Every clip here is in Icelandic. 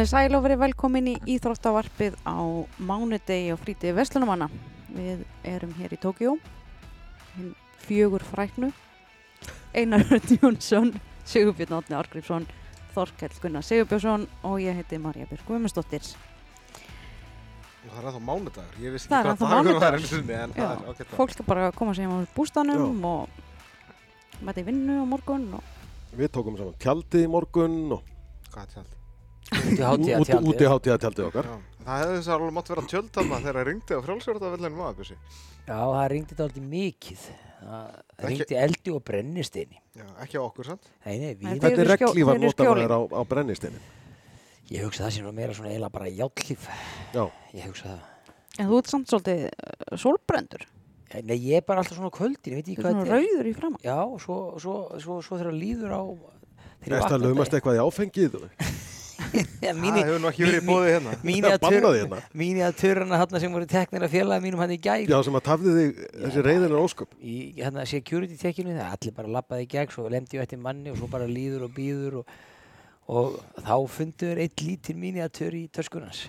Komið sæl og verið velkomin í Íþróttavarpið á mánudegi og frítið Vestlunumanna. Við erum hér í Tókjó, fjögur fræknu, Einar Jónsson, Sigurbjörn Átni Argrífsson, Þorkell Gunnar Sigurbjörnsson og ég heiti Marja Björg Guðmundsdóttir. Það er ennþá mánudagur, ég vissi Það ekki hvað dagur það er mánudagur. einu sinni, en Já, það er að- Fólk er bara að koma sér á bústanum og mæta í vinnu á morgun og Við tókum saman tjaldið í morgun og Hvað er tjaldi. Úti hátíða tjaldið okkar. Já. Það hefði þess að alveg mátt vera tjöld þarna þegar það ringdi á frjálsjörðavellinu maður, Bjössi. Já, það ringdi þetta aldrei mikið. Það Ekki- ringdi eldi og brennisteini. Já, ekki á okkur, sant? Nei, nei, við, Þeir Hvernig eru skjó- reglífar þeir eru nota skjóli. maður á, á brennisteinin? ég hugsa það sé nú meira svona eiginlega bara jállíf. Já, Ég hugsa það. en þú ert samt svolítið uh, sólbrendur, Eh, Nei, ég er bara alltaf svona kvöldin, ég veit ekki hvað þetta er. rauður í framann. Já, og svo, svo, svo, svo þegar líður á... þegar ég Ertu að vakna laumast þetta- eitthvað í áfengið? Það hefur nú ekki verið í mí- bóði hérna. Bannaði hérna. Hann sem voru teknir að félagi mínum hann í gær. Já, sem að tafði þig þessi reyðilega ósköp. Í hérna security tekinu, það allir bara lappaði í gegn, svo lemdi ég eftir manni og svo bara líður og býður og, og þá fundur eitt lítil mínu að tör í töskunans.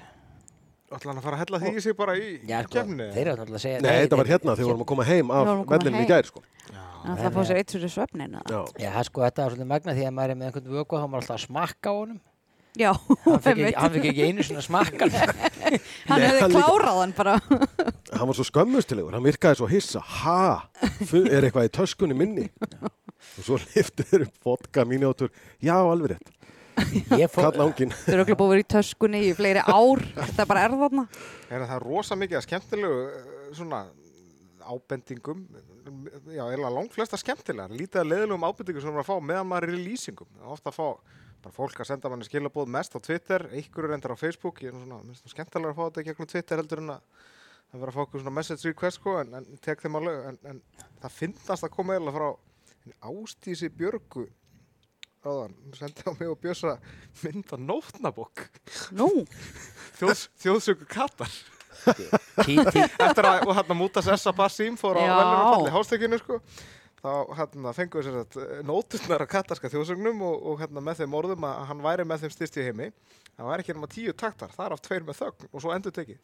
Ætla hann að fara að hella því í sig bara í sko, kemni? þeir eru náttúrulega að segja Nei, þetta var hérna þegar við vorum að koma heim af vellinum í heim. gær, sko. Það fá sér eitt fyrir svefnina. Já, Já, það sko, þetta var svolítið magna því að maður er með einhvern vöku þá er maður alltaf að smakka á honum. Já, Hann fikk einmitt. ekki, fikk ekki einu svona smakka. hann hefði klárað hann bara. hann var svo skömmustilegur, hann virkaði svo hissa. Ha, er eitthvað í töskunni minni? Og svo liftiður upp vodka mínútur. Já, alveg rétt. Ég fór, Kall ángin. Þau eru okkur búið að vera í töskunni í fleiri ár. Þetta er bara erðarna. Er það rosa mikið að skemmtilegu eh, svona ábendingum já, eða langflesta skemmtilegar lítið að leiðilegum ábendingum sem maður að fá meðan maður er í lýsingum ofta að fá bara fólk að senda manni skilabóð mest á Twitter einhverju reyndar á Facebook ég er svona, minnst nú skemmtilega að fá þetta gegnum Twitter heldur en að það vera að fá okkur svona message request sko, en, en tek þeim alveg en, en það finnast að koma eða frá Ástísi Björgu áðan, sendi á mig og Björsa mynda nótnabók. Nú, Þjóðs, þjóðsöku Katar. Eftir að og hérna Mútas Essa Basim fór á Já. velunarfalli hástökinu sko þá hérna fengu þess að nótusnar af katarska þjóðsögnum og, og hérna með þeim orðum að hann væri með þeim styrst í heimi það væri ekki nema tíu taktar, það er af tveir með þögn og svo endur tekið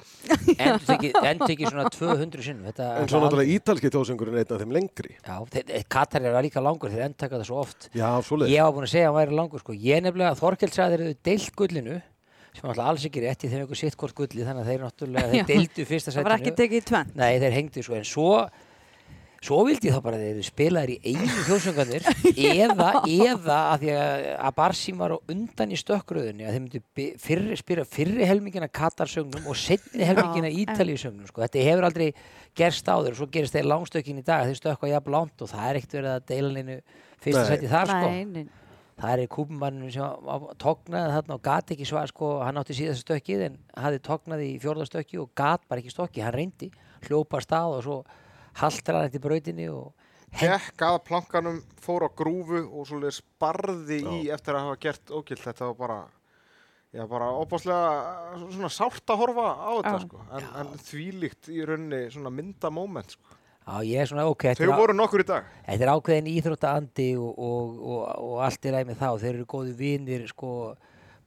endur tekið svona 200 sinnum. Þetta, En svo náttúrulega ítalski þjóðsöngurinn er einn af þeim lengri. Já, þeir, Katar er líka langur, þeir endur taka það svo oft. Já. Ég var búin að segja að hann væri langur sko. Ég nefnilega, Þorkell sagði þeir eru deilt gullinu sem er náttúrulega alls ekki rétt í þeim ykkur sitt hvort gulli þannig að þeir náttúrulega, þeir deildu fyrsta það var ekki sætinu. tekið í tvenn. Nei, þeir hengdu svo, en svo svo vildi ég þá bara að þeir eru spilaðir í einu þjóðsöngarnir eða, eða að því að, að Barsím var á undan í stökkröðunni að þeir myndu bi- fyrri, spila fyrri helmingina Katarsögnum og setni helmingina Ítalíusögnum sko. þetta hefur aldrei gerst áður og svo gerist þeir langstökin í dag þeir stökka jafn langt og það er ekkert verið að deila neinu fyrsta sæti þar sko. Nei, nei. það er kúpumanninu sem tóknaði þarna og gat ekki svar sko, hann átti síðast stökkið en hafði tóknaði í fjórðastökki og gat bara ekki stokki, hann reyndi hljópa stað og svo haltra hann eftir brautinni og Gekk að plankanum, fór á grúfu og svo sparði í eftir að hafa gert ógilt þetta var bara Já, bara óbáslega svona sárt að horfa á þetta, Já. sko. En, en þvílíkt í rauninni svona mynda moment, sko. Já, ég er svona, ok, þetta Þau voru nokkur í dag. þetta er ákveðin íþróttaandi og, og, og, og allt er ræð með þá. Þeir eru góði vinir, sko,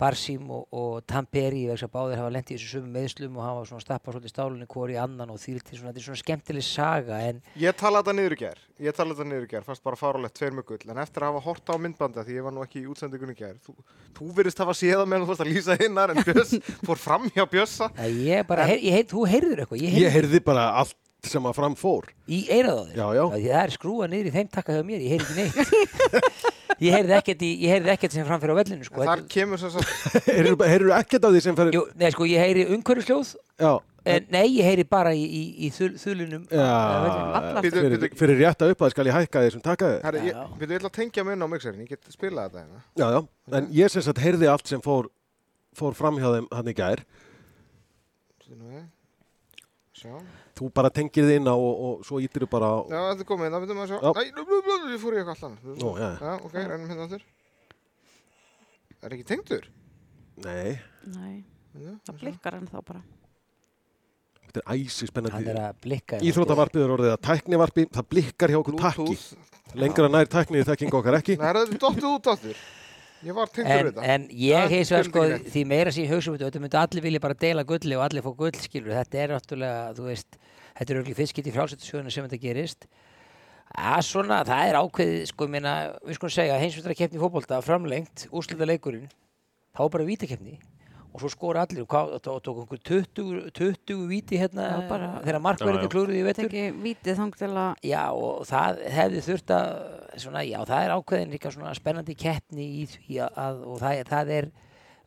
Barsím og, og Tamperi, vegna að báðir hafa lent í þessu sömu meðslum og hafa svona stappað svolítið stálunni hvori í annan og svona, þetta er svona skemmtileg saga en Ég talaði þetta niður í gær, ég talaði þetta niður í gær, fannst bara fáralegt tveir með gull, en eftir að hafa horta á myndbanda, því ég var nú ekki í útsendingunni í gær, þú, þú virðist hafa séða meðan þú fórst að lýsa hinnar, en Björs fór fram hjá Bjössa. ég bara, heyr, ég heyr, þú heyrður eitthvað, ég Ég heyrði bara allt sem að fram fór. í eirað á þér. Já, já. það er skrúa niður í þeim takka hjá mér, ég heyrði ekki neitt. ég heyrði ekkert, í, ég heyrði ekkert sem framfyrir á vellinu, sko. Þar kemur sem sagt, Heyrðu heyrðu ekkert af því sem fyrir... Jú, nei, sko, ég heyri umhverfisljóð, Já, en nei, ég heyri bara í, í, í þul, þulunum. á- á. Bíddu, fyrir, fyrir rétta upp að skal ég hækka því sem taka þið. ég, við ætla að tengja mig inn á mixerin, ég get spilað þetta hérna. Já, já, en ég sem sagt heyrði allt sem fór, fór fram hjá þeim hann í gær. Svo við. Sjá. Þú bara tengir þið inn á og, og svo ítir þú bara á... Já, þetta er komið, það veitum við að sjá. Já. Blú, blú, ég fór í eitthvað allan. Nú, já. Já, ok, reynum hérna aftur. Er ekki tengdur? Nei, Nei, Já, það blikkar hann þá bara. þetta er æsi Hann spennandi. er að blikka. hérna, Íþróttavarpið er orðið að tæknivarpi, það blikkar hjá okkur takki. Lengra nær tæknið þekking okkar ekki. Nei, er þetta dottið út aftur? Ég var tengdur við En, þetta. en ég Það vegar skildi sko, því meira sem ég hugsa um þetta, þetta myndi allir vilja bara deila gulli og allir fá gull, skilur, þetta er náttúrulega, þú veist, þetta er auðvitað fyrst getið frálsættisjóðinu sem þetta gerist. Það svona, það er ákveðið, sko, ég meina, við skulum segja, heimsvöldra keppni í fótbolta, framlengt, úrslita leikurinn, þá bara vítakeppni og svo skora allir, og hvað, og tók einhver 20, 20 víti hérna, þegar markverðinu já. klúruði í vetur. Teki vítið þang til að Já, og það hefði þurft að, svona, já, það er ákveðin líka svona spennandi keppni í því að, og það, það er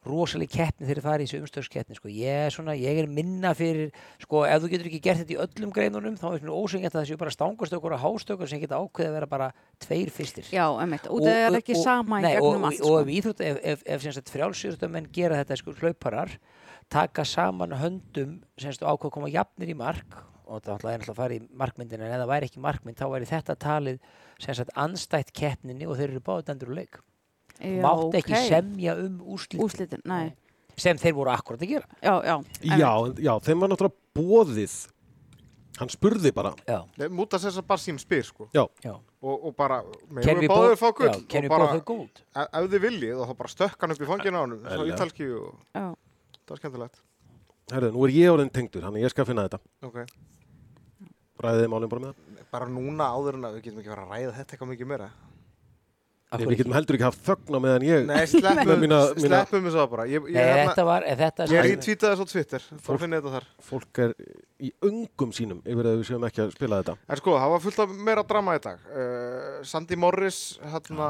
rosaleg keppni þegar það farið í þessu umstöðskeppni, sko. Ég er svona, ég er minna fyrir, sko, ef þú getur ekki gert þetta í öllum greinunum, þá er svona ósengjart að það séu bara stangastökur og hástökur sem geta ákveðið að vera bara tveir fyrstir. Já, emitt, af það er ekki sama í nei, og, allt og sko. ef íþrótt, ef, ef, ef, ef frjálsýrstamenn gera þetta sko hlauparar, taka saman höndum ákveð koma jafnir í mark og það ætlaði náttúrulega að fara í markmyndin en ef það væri ekki markmynd þá væri þetta talið sagt anstætt keppninni og þeir eru báðið dændur úr leik Mátt ekki ok. semja um úrslit Úrslitin, nei sem þeir voru akkurat að gera Já, já, Já, já, þeim var náttúrulega bóðið Hann spurði bara já, Nei, Múta þess að bara sín spyr, sko. Já, já. Og, og bara, we við báðið fá both- gull. og bara, gold ef, ef þið viljið, og þá bara stökk hann upp í fangina á hann, Eðlilega. ítalki og já það var skemmtilegt. herðu, nú er ég orðin tengdur Þannig ég skal finna þetta Ok. Ræðið málum bara með það Bara núna áður en að við getum ekki fara að ræða þetta eitthvað mikið meira. Nei, Við getum heldur ekki haft þögn á meðan ég Nei, sleppum, Með mína- mína- sleppum þessu það bara. Ég, Nei, ég, hérna, þetta var, ef þetta ég retweetaði þessu á Twitter, þá finn ég þetta þar. Fólk er í öngum sínum Yfir að við séum ekki að spila þetta En sko, það var fullt af meira drama í dag. Uh, Sandy Morris hérna,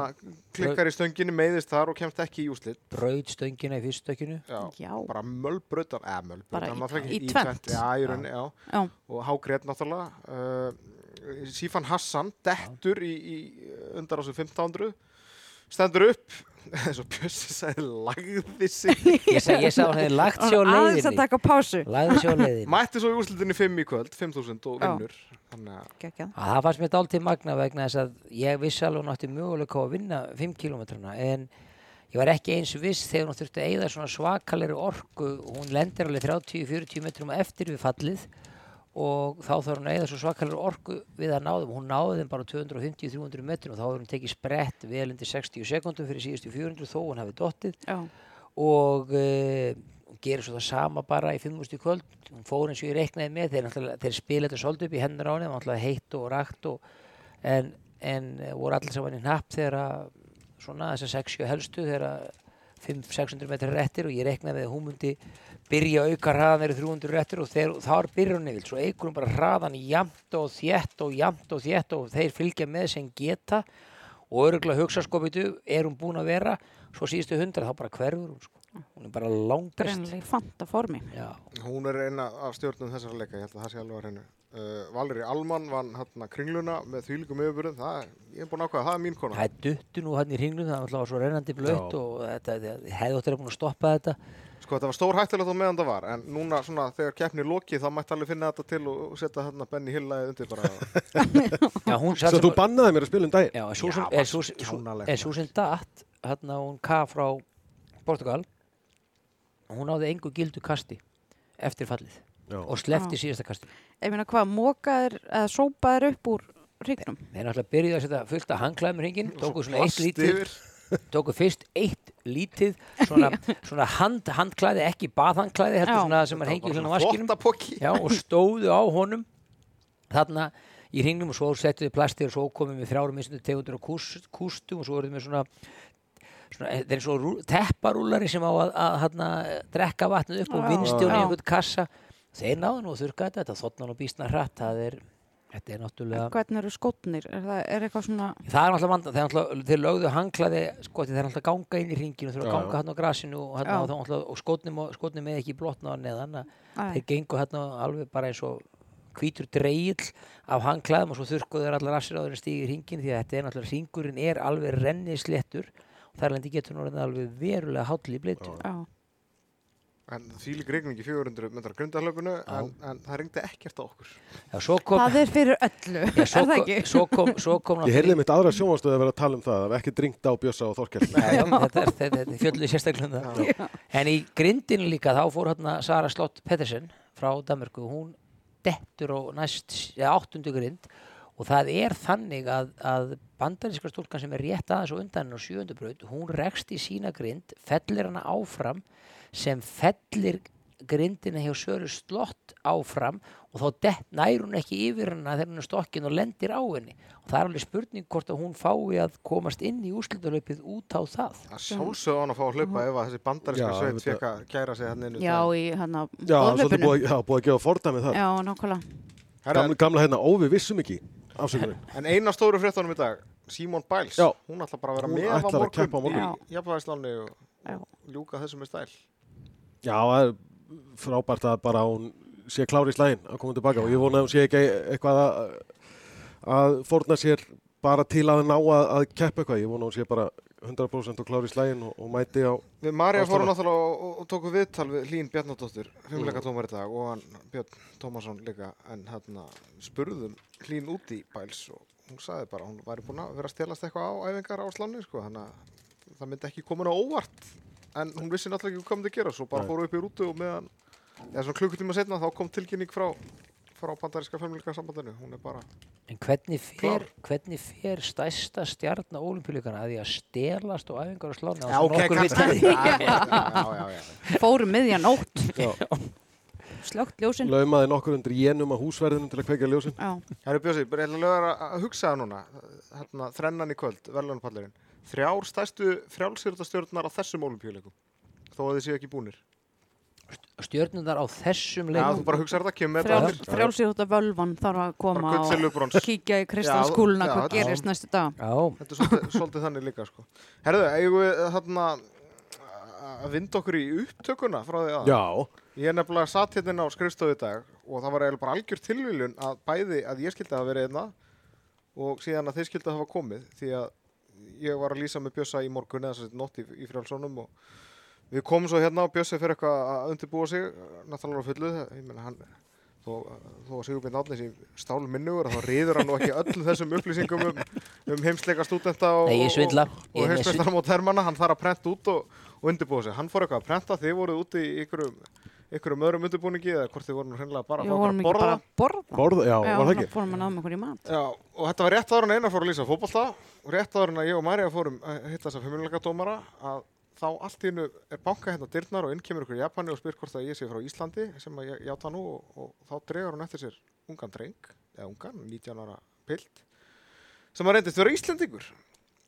klikkar í stönginni, meiðist þar og kemst ekki í úslit. braut stöngina í fyrstökinu Já. Já, Bara mölbrautan, eða Bara mölbrautan, í- tvennt. Já, í rauninni, já. já, Og hágrét náttúrulega. Uh, Sifan Hassan, dettur í, í undar á sig 1500. Stendur upp, eins og Bjössi sagði, lagði sig. ég sa, ég sá hann hefði lagt að leiðinni taka pásu lagði sér á leiðinni Mætti svo í úrslitinni 5 í kvöld, 5000 og vinnur. Að. Að það fannst mér dálítið magna vegna þess að ég vissi alveg hún átti möguleika að vinna 5 kilometrana en ég var ekki eins viss þegar hún þurfti að eigða svona svakalegri orku hún lendir alveg 30-40 metrum eftir við fallið og þá þarf hún að eigða svo svakalegri orku við að náðum hún náði þeim bara 250-300 metrum og þá hefur hún tekið sprett vel undir 60 sekundum fyrir síðustu 400 þó hún hafi dottið. Já, og uh, hún gerir svo það sama bara í 5.000 kvöld. Hún fór eins og ég reiknaði með þeir, þeir spila þetta svolítið upp í hendur á henni það var náttúrulega heitt og rakt og, en, en eh, voru allir saman í hnapp þegar að svona þessar 60 helstu þegar að 500-600 metrar réttir og ég reiknaði með að hún myndi byrja að auka hraðan þeirri 300 réttir og þeir, þar byrjar hún yfir svo eigur hún bara hraðan jamt og þétt og jamt og þétt og þeir fylgja með sem geta og öruglega hugsa sko veitu, er hún búin að vera svo síðustu hundra þá bara hverfur hún sko. hún er bara langbest greinlega fanta formi Já, Hún er eina af stjórnum þessara leika, ég held að það sé alveg að reynu. Uh, Valeri Alman vann hérna kringluna með þvílíkum yfirbyrðum, það, ég er búin að ákvæða, það er mín kona. það er duttu nú hann í hringnum það var svo rennandi blött Já. og þetta, þetta hefði óttir að búin að stoppa þetta Sko þetta var stór hættulegt á meðan það var, en núna svona þegar keppni er lokið þá mætti alveg finna þetta til og og setja hérna Benny Hillaði undir bara. Já, hún Svo sem þú bannaði mér að spila um daginn Já, en svo Já, sem, datt hérna hún K frá Portugal hún náði engu gildu kasti eftir fallið Já. og slefti síðasta kasti Ég meina hvað, mókaðir eða sópaðir upp úr hrygnum þeir náttúrulega byrjuði að setja fullt að hangklæðum hringin tóku svona eitt yfir. Tóku fyrst eitt lítið svona, svona hand, handklæði, ekki baðhandklæði heldur Já. svona sem er hengið hérna á vaskinum. Já, og stóðu á honum þarna í hringnum og svo settuðu plasti og svo komum við þrjárum missundu tegundur á kús, kústum og svo eruðum við svona, svona eh, þeir eru svo rú- tepparúllari sem á að, að hana, drekka vatnið upp og Já. vinnstjóni í einhvern kassa þeir náðu nú að þurrka þetta, þetta þotna nú býstna hratt það er, þetta er náttúrulega Hvernig eru skotnir? Er það er eitthvað svona það er náttúrulega vanda, þeir, náttúrulega, þeir lögðu hanglaði sko, þeir náttúrulega ganga inn í hringinu þeir Já, að ganga hann á grasinu og, hana, og, þá náttúrulega- og skotnum, skotnum með ekki blotna neðan þeir gengu hérna alveg bara eins og hvítur dreigill af hangklæðum og svo þurrkuðu þeir allar assir áður en stígi hringin því að þetta er náttúrulega hringurinn er alveg renni sléttur og þar lendi getur orðið alveg verulega háll í bleitu. Já, En því lík regningi 400 metrar grundarhlögunu, en, en það ringdi ekkert á okkur. Já, svo kom, það er fyrir öllu, já, er svo, það ekki? svo kom, svo kom Ég heyrði mitt aðra sjónvastöðu að vera að tala um það Það var ekki dringt á Bjössa og já, þetta er, þetta er fjölluð sérstaklega um það. En í grindinu líka þá fór hérna Sara Slott Pettersen frá Danmörku, hún dettur á næst, eða áttundu grind og það er þannig að, að bandaríska stúlkan sem er rétt aðeins og undan henni á sjöundubraut, hún rekst í sína grind, fellir hana áfram sem fellir grindina hjá Söru slott áfram og þá dett, nær hún ekki yfir hana þegar hún er stokkin og lendir á henni og það er alveg spurning hvort að hún fái að komast inn í úrslutalöpið út á það Það sjálfsögðu hann að fá að hlaupa ef að þessi bandaríska Já, sveit fekk að kæra sig hann inn Já, í hann að Já, svolítið búið, já, búið að gefa fordæmi þar. Já, nákvæmlega. Gamla, gamla hérna, ó, við vissum ekki. Afsökunum. En eina stóru fréttunum í dag, Simon Biles, Já. hún ætla bara að vera með á morgun, Já. það er frábært að bara hún sé klári í slægin að koma tilbaka og ég vona að hún sé ekki eitthvað að, að forna sér bara til að ná að, að keppa eitthvað. Ég vona að hún sé bara 100% og klári í slægin og, og mæti á... Við Marja fórum náttúrulega og, og, og tókum viðtal við Hlín Bjarnadóttur, fimmleika tómar í dag og hann Björn Tómasson líka en hérna spurðum Hlín út í Biles og hún sagði bara hún væri búin að vera að stelast eitthvað á æfingar á sláni sko, þannig að það myndi ekki koma á óvart en hún vissi náttúrulega ekki hvað myndi að gera svo bara fóru upp í rútu og meðan eða svona klukkutíma setna þá kom tilkynning frá frá bandaríska fimmleika sambandinu hún er bara En hvernig fer, hvernig fer stærsta stjarn á olimpíuleikana að því að stelast og æfingar og slána Já, ok, kannski. já. Fórum miðja nótt, Já, slögt ljósin. laumaði nokkur undir jénum á húsverðinu til að kveika ljósin. Já, Herru Bjössi, bara ég ætla að lögur að að hugsa það núna, hérna, þrennan í kvöld, verðlunarpallurinn. Þrjár stærstu frjálsýrtastjörnar á þessum olimpíuleikum, þó að þið séu ekki búnir. stjörnundar á þessum Já, þú leikum bara hugsa þetta, kemur með Frjáls, þetta. frjálsýrúta völvan þarf að koma og kíkja í kristalskúluna hvað gerist næstu dag. Já, Þetta er svolítið, svolítið þannig líka, sko. Herðu, eigum við þarna að vinda okkur í upptökuna frá því að? Já, Ég er nefnilega satt hérna á skrifstofu í dag og það var eiginlega bara algjör tilviljun að bæði að ég skildi að verið einna og síðan að þið skildi að hafa komið því að ég var að lýsa með Bjössa í morgun eða þessi nótt í, í frjálsónum og við komum svo hérna og Bjössi fyrir eitthvað að undirbúa sig náttúrulega á fullu ég meina hann þó, þó að Sigurbjörn Átnes í stál minnugur þá reyður hann nú ekki öll þessum upplýsingum um, um heimsleika stúdenta og, og, og með heimsleikar mót hermanna hann þarf að prenta út og, og undirbúa sig. Hann fór eitthvað að prenta, þið voruð úti í ykkurum ykkurum öðrum undirbúningi eða hvort þið voru nú hreinlega bara að fá að borða bara að borða. borð, já, var það ekki? að fórum að náða með okkur í mat. Já, og þetta var rétt áður en einar fór að lýsa fótbolta og rétt áður en að ég og Marja fórum að hitta þessa feminilega dómara að þá allt í hennu er banka hérna dyrnar og inn kemur ykkur í Japani og spyr hvort að ég sé frá Íslandi sem að ég játa nú og, og þá dregur hún eftir sér ungan dreng, eða ungan, 19 ára pilt sem að reyndist vera Íslendingur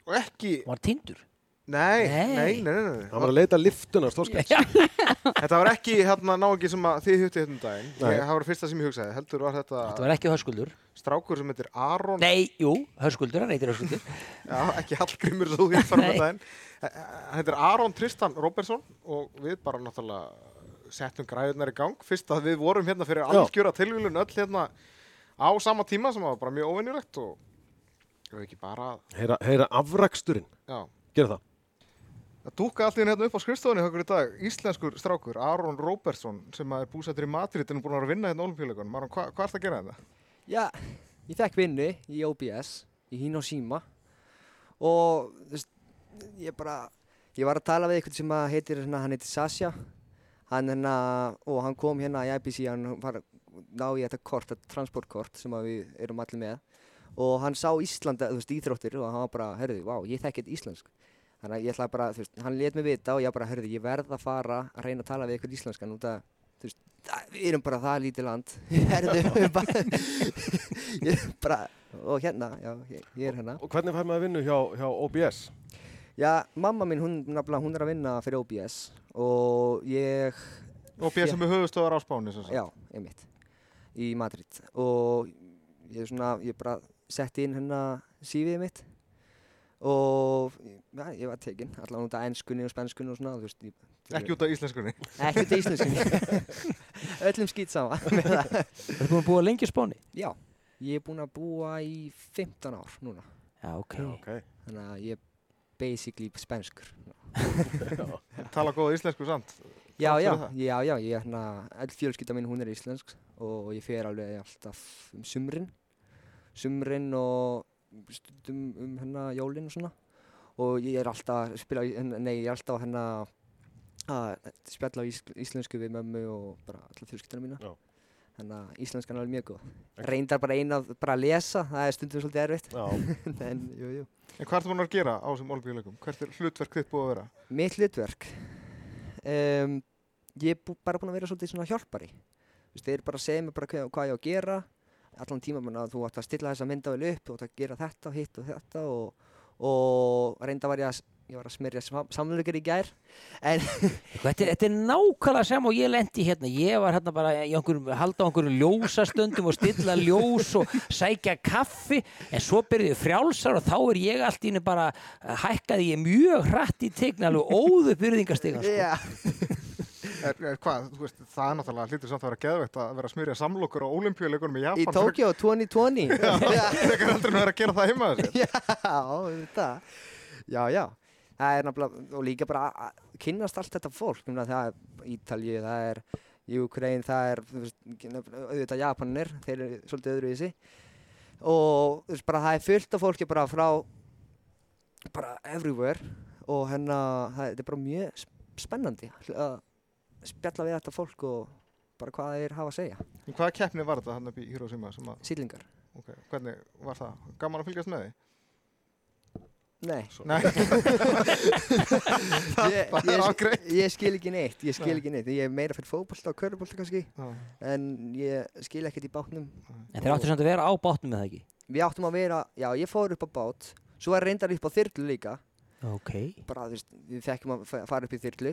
og ekki, var tindur. Nei, Nei. nei, nei, nei. Hann var að leita liftunar Þorskels. Þetta var ekki hérna náingi sem að þið hutti hérna um daginn, það var fyrsta sem ég hugsaði, heldur var þetta, Þetta var ekki höskuldur. strákur sem heitir Aron Nei, jú, höskuldur, hann heitir höskuldur. Já, ekki Hallgrímur svo eh, Hann heitir Aron Tristan Robertson og við bara náttúrulega settum græðunar í gang. Fyrst að við vorum hérna fyrir Já. algjöra tilvílun öll hérna á sama tíma sem var bara mjög óvinnilegt og ég veit ekki bara, Heyra, heyra afraksturinn. já. Gera það. Það dúkka allt í hérna upp á skrifstofunni högur í dag, íslenskur strákur, Aron Robertson, sem er búsettur í Madrid en er búin að vera að vinna hérna olimpíuleikunum. Aron, hva, hvað ert að gera þetta? Já, ég fekk vinnu í OBS, í Hiroshima. Og þú veist, ég bara, ég var að tala við eitthvað sem heitir, hérna, hann heitir Sasha. Hann hérna, og hann kom hérna í IBC, hann var ná í þetta kort, þetta transportkort sem við erum allir með. Og hann sá Íslanda, þú veist, íþróttir og hann var bara, herðu, vá, ég þekki þetta íslensk þannig að ég ætla bara, þú veist, hann let mig vita og ég bara, herðu, ég verð að fara að reyna að tala við eitthvað íslenskan út að, þú veist, við erum bara það lítið land herðu, bara ég bara, og hérna, já, ég, ég er hérna Og hvernig fær maður vinnu hjá, hjá OBS? Já, mamma mín, hún, nafnilega, hún er að vinna fyrir OBS og ég, Og BSM með höfustöðar á Spáni, sem sagt. já, einmitt, í Madrid og ég er svona, ég bara setti inn hérna CV-ið mitt og já, ég var tekinn, allavega út af ennskunni og spenskunni og svona, þú veist, ég, Ekki út af íslenskunni. ekki út af íslenskunni, öllum skýt sama með það. Það er búin að búa lengi á spáni. Já, ég er búinn að búa í 15 ár núna, Já, ok. ok. þannig að ég er basically spenskur. Tala góða íslensku samt. Já, já, já, já, ég er hérna, all fjölskylda mín, hún er íslensk og ég fer alveg alltaf um sumrin, sumrin og stundum um hérna jólin og svona og ég er alltaf að spila, nei, ég er alltaf hérna að spjalla á ís, íslensku við mömmu og bara alla fjölskyldana mína. Já. þannig að íslenskan er alveg mjög góð. Reyndar bara eina að bara lesa, það er stundum svolítið erfitt, en jú, jú. En hvað ertu búin að gera á þessum olimpíuleikum? Hvert er hlutverk þitt búið að vera? Mitt hlutverk, um, ég er bú, bara búinn að vera svolítið svona hjálpari. Þeir bara segja mér bara hvað ég á að gera, allan tíma menna að þú átt að stilla þessa myndavel upp, þú átt að gera þetta, hitt og þetta og, og reynda var ég að, ég var að smyrja sam, samlökar í gær, en Þetta er, nákvæmlega sem og ég lendi hérna, ég var hérna bara einhverjum, halda á einhverjum ljósastundum og stilla ljós og sækja kaffi. En svo byrjuði frjálsar og þá er ég allt í henni bara, hækkaði ég mjög hratt í tegna alveg óðu byrðingastegan sko. Er, er hvað, þú veist, það er náttúrulega hlýtur samt að vera geðveitt að vera að smyrja samlokur á olimpíuleikunum í í Japan. Tokyo 2020. Já, Þegar heldur en að vera að gera það heima þessi. já, þetta, já, já. Það er náttúrulega, og líka bara að- kynnast allt þetta fólk, um það er Ítalju, það er Ukraine, það er, þú veist, auðvitað Japanir, þeir eru svolítið öðruvísi. Og þú veist, bara það er fullt af fólki bara frá, bara everywhere og hérna, það er bara mjög sp- spennandi að spjalla við þetta fólk og bara hvað þeir hafa að segja, En hvaða keppni var þetta hann upp í Hiroshima? Sem að, sílingar. ok, hvernig var það? Gaman að fylgjast með því? Nei, Nei, ég, það er ég, ágreitt. ég skil ekki neitt, ég skil ekki neitt, ég er meira fyrir fótbolta og körubólta kannski, Já. en ég skil ekkert í bátnum. En þeir áttu samt að vera á bátnum með það ekki Við áttum að vera, já, ég fór upp á bát, svo var reyndar upp á þyrlu líka, Ok bara, þú veist, við fekkum að fa- fara upp í þyrlu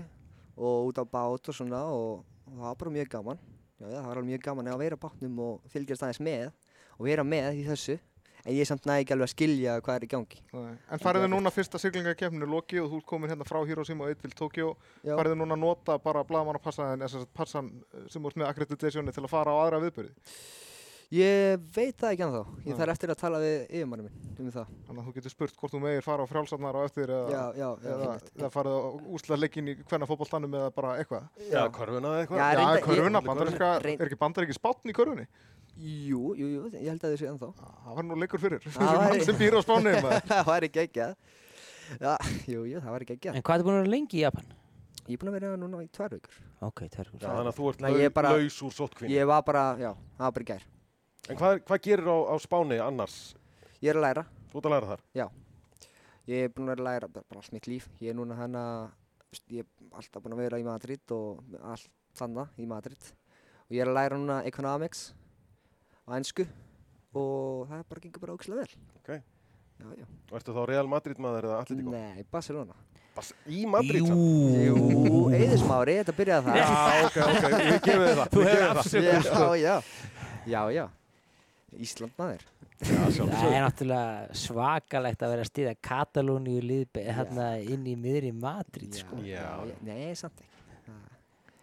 og út á bát og svona og, og það var bara mjög gaman. Já, það var alveg mjög gaman að vera á bátnum og fylgjast aðeins með og vera með í þessu, en ég samt næði ekki alveg að skilja hvað er í gangi. Nei. En farið þið núna fyrsta siglingakeppninu loki og þú ert komin hérna frá Hiroshima og eitt til Tokyo. Já. Farið þið núna að nota bara blaðmann að passa en þess að passan eh, sem úr með akkreditationi til að fara á aðra viðbyrði. Ég veit það ekki ennþá, ég Nei. þarf eftir að tala við yfirmanni minn um það. Þannig að þú getur spurt hvort þú megir fara á frjálsarnar á eftir eða, Já, já, já, eða, eða farið á úsla leikin í hvenna fótbolltanum eða bara eitthvað. já, körfuna eða eitthvað. Já, Já, reyndar- ég- körfuna, bandaríska, er ekki bandaríski spátn í körfunni? Jú, jú, jú, ég held að þessu ennþá. Það var nú leikur fyrir. Það væri- sem býr á maður. það var ekki ekki Já, jú, jú, það var ekki ekki En hvað er búin að vera lengi í Japan? Ég er búinn að vera núna í tvær vikur. Ok, tverkur Já, þannig að þú ert Nei, ég lau, bara- laus úr sótkvinni. Ég var bara, já, það var bara í gær. En hvað, hvað gerir á, á Spáni annars? Ég er að læra. Þú ert að læra þar? Ég er búinn að vera að læra bara bara allt mitt líf. Ég er núna hana, ég er alltaf búinn að vera í Madrid og allt þannig í Madrid. Og ég er að læra núna economics á ennsku og það bara gengur bara ógislega vel. Ok. Já, já. Og ertu þá Real Madrid maður eða Atletico? Nei, Barcelona. Bas, í Madrid samt? Jú, Eiðismári, þetta byrjaði það. Já, ok, ok, við gefum þið það. Þú það. afsökun sko. Já, já. Já, já. Ísland maður. Já, Það er náttúrulega svakalegt að vera að stiða Katalóníu liðbe hérna inn í miðri Madrid sko. Nei, samt ekki.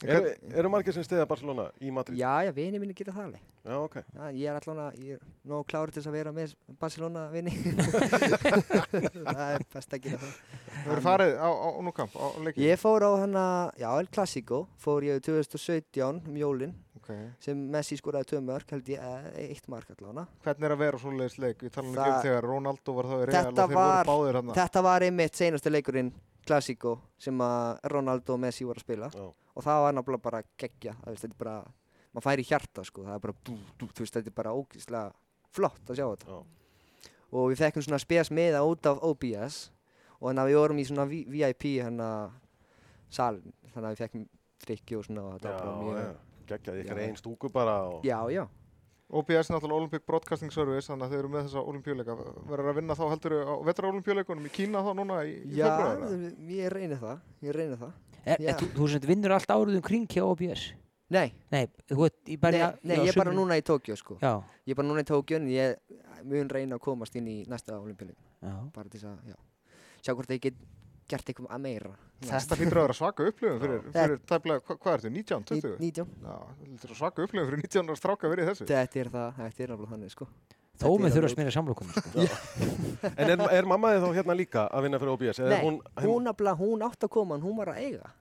Eru eru margir sem stiða Barcelona í Madrid? Já, já, vini mínu gera það alveg. Já, ok. Já, ég er er nóg klárið til að vera með Barcelona vini. það er best að gera það. Þú eru farið á, á núkamp? Ég fór á hana, já, El Clasico, fór ég 2017 um jólin Ok. sem Messi skoraði tvö mörg, held ég, eh, eitt mark allavega. Hvernig er að vera á svoleiðis leik? Við talum ekki um þegar Ronaldo var þá í Real og þeir voru báðir hann. Þetta var einmitt seinasti leikurinn Clasico sem að Ronaldo og Messi voru að spila Já. og það var náttúrulega bara geggja, þetta er bara, maður fær í hjarta sko, það er bara, dú, þú veist, þetta er bara ógeðslega flott að sjá þetta. Já. Og við fekkum svona spes miða út af OBS og þannig að við vorum í svona VIP hérna salin, þannig að við fekkum drikki og svona og þetta var bara mjög, já. Gekkjaði ykkur Já. einn stúku bara og... já, já. OBS er náttúrulega Olympic Broadcasting Service, þannig að þeir eru með þessa olimpíuleika. Verður að vinna þá heldur á vetra-olimpíuleikunum í Kína þá núna í, í Já, februar? ég reyni það, ég reyni það. Er, Já. er, þú, þú sem vinnur allt árið um kring hjá OBS Nei, Nei, þú ert í bara nei, nei já, ég er bara núna í Tókjó sko. Já, Ég er bara núna í Tókjó en ég mun reyna að komast inn í næsta olimpíuleik. já bara til þess að, já, sjá hvort ég get gert eitthvað að meira. Þetta hlýtur að vera svaka upplifun fyrir, fyrir tæplega, hva, hvað ertu, 19, 20? 19. Já, þetta að svaka upplifun fyrir 19 ára stráka verið í þessu. Þetta er það, þetta er náttúrulega þannig, sko. Þó með er þurfa að alveg- smýra samlokum sko. En er, er mamma þið þá hérna líka að vinna fyrir OBS? Eða Nei, er hún, hún, hún átt að koma en hún var að eiga.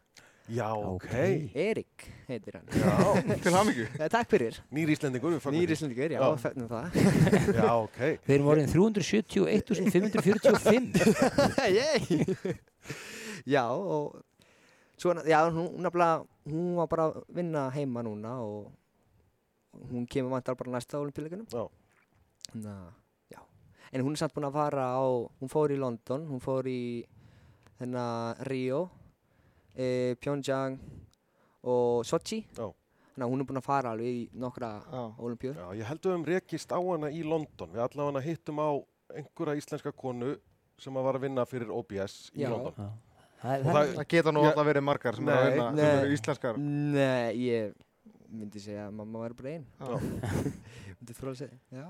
Já, ok. Erik heitir hann. Já, Til hamingju. Eh, Takk fyrir. nýr Íslendingur, við fagnum Nýri því. Íslendingur, já, Já. fennum það. Já, ok. Við erum orðin 371.545 Yey! já, og svona, já, hún nafnilega, hún var bara að vinna heima núna og hún kemur vantar bara næsta olimpíuleikunum. Já. Þannig að, já. En hún er samt búin að fara á, hún fór í London, hún fór í hérna Rio, e, Pyeongchang og Sochi. Já. Þannig að hún er búin að fara alveg í nokkra Já. olimpíur. Já, ég heldur um rekist á hana í London. Við allavega hittum á einhverja íslenska konu sem að var að vinna fyrir OBS í Já. London. Og það, það- Það geta nú alltaf verið margar sem eru að Nei, vinna, sem nei. eru íslenskar. Nei, ég myndi segja að mamma væri bara einn. Já. myndi þróla að segja, já.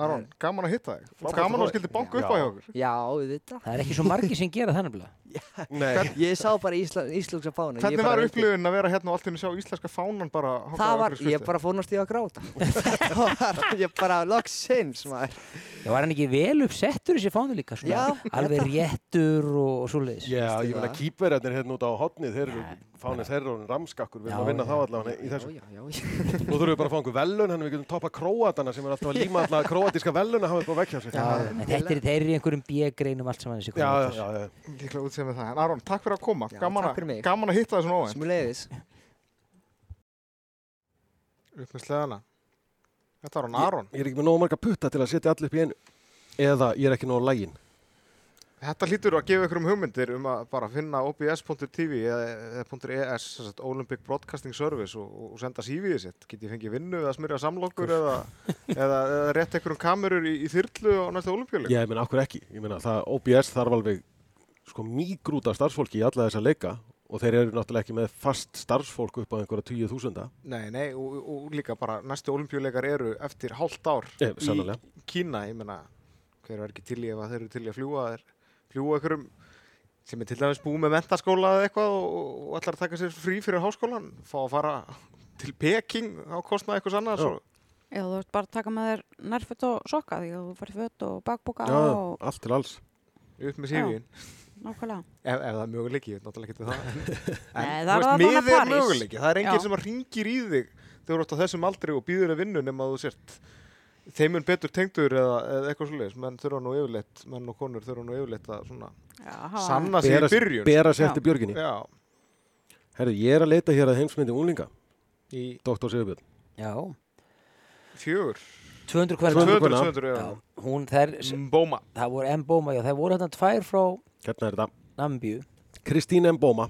Aron, gaman að hitta þig. Frábært Gaman að að skildi banka upp á hjá okkur. Já, við þetta. það er ekki svo margi sem gera það nefnilega. Nei, Ég sá bara Ísla, Íslandska fána. ég Hvernig var upplifun að vera hérna og allt í einu sjá íslenska fánan bara Það var, ég bara fór náttúrulega að gráta. Það var, ég bara loksins, maður. Já, var hann ekki vel uppsettur þessi fánu líka? Svona, Já, alveg réttur og, og svoleiðis. já, ég Veistu meina það? kýpverjarnir hérna út á hotnið, þeir eru fánir þeir eru orðin ramskakkur, við erum að vinna þá allavega í þessu. Já, já, já. Nú þurfum við bara að fá einhver velun, þannig við getum toppa króatana sem er alltaf að líma alltaf króatíska velun að hafa upp á vekkja sér. Já, en þetta er þeir eru í einhverjum B-greinum allt saman þessi já, já, já, já. Líklega útsið með það. En Aron, takk fyrir að koma. Gaman, mig. gaman að hitta svona óvænt. Smulegis. Upp með sleðana. Þetta var hann Aron. Ég er ekki með nógu marga putta til að setja allir upp í einu. Eða ég er ekki nógu lægin. Þetta hlýtur að gefa ykkur um hugmyndir um að bara finna obs.tv eða, .es, sagt, Olympic Broadcasting Service og, og senda CV-ið sitt. Get ég fengið vinnu eða smyrja samlokur eða, eða, eða rétt einhverjum kamerur í, í þyrlu á næsta olimpíuleik? Ég meina, akkur ekki. Ég meina, það OBS þarf alveg sko mígrúta starfsfólki í alla þessa leika og þeir eru náttúrulega ekki með fast starfsfólk upp á einhverja tíu þúsunda. Nei, nei, og, og líka bara næstu olimpíuleikar eru eftir hálft ár sannlega. í Kína. Ég meina, hver er ekki til í ef að þeir eru til í að fljúa þeir fljúa einhverjum sem er til dæmis búið með mentaskóla eða eitthvað og, og ætlar að taka sér frí fyrir háskólan, fá að fara til Peking á kostnað eitthvað annars Já. þú veist bara að taka með þér nærföt og sokka því að þú farið föt og bakboka Já, og allt til alls. upp með CV-in. nákvæmlega. Ef, ef það er möguleiki, ég veit náttúrulega ekki það. En, Nei, er allavega miðið er möguleiki. Það er enginn sem að ringir í þig þegar þú ert á þessum aldri og býður að vinnu nema að þú sért þeim mun betur tengdur eða, eða eitthvað svoleiðis. Menn þurfa nú yfirleitt, menn og konur þurfa nú yfirleitt að svona Já, sanna sig í Bera, byrjun. bera sér Já. eftir björginni. Já, Herri, ég er að leita hér að heimsmyndi unglinga, í Dr. Sigurbjörn. Já, fjögur. 200 hvernig. 200 200, kona. 200, Já, já. hún, þær, Mbóma. það voru M-bóma, já, það voru þarna tvær frá Hérna er þetta. Namibíu. Kristín Mbóma.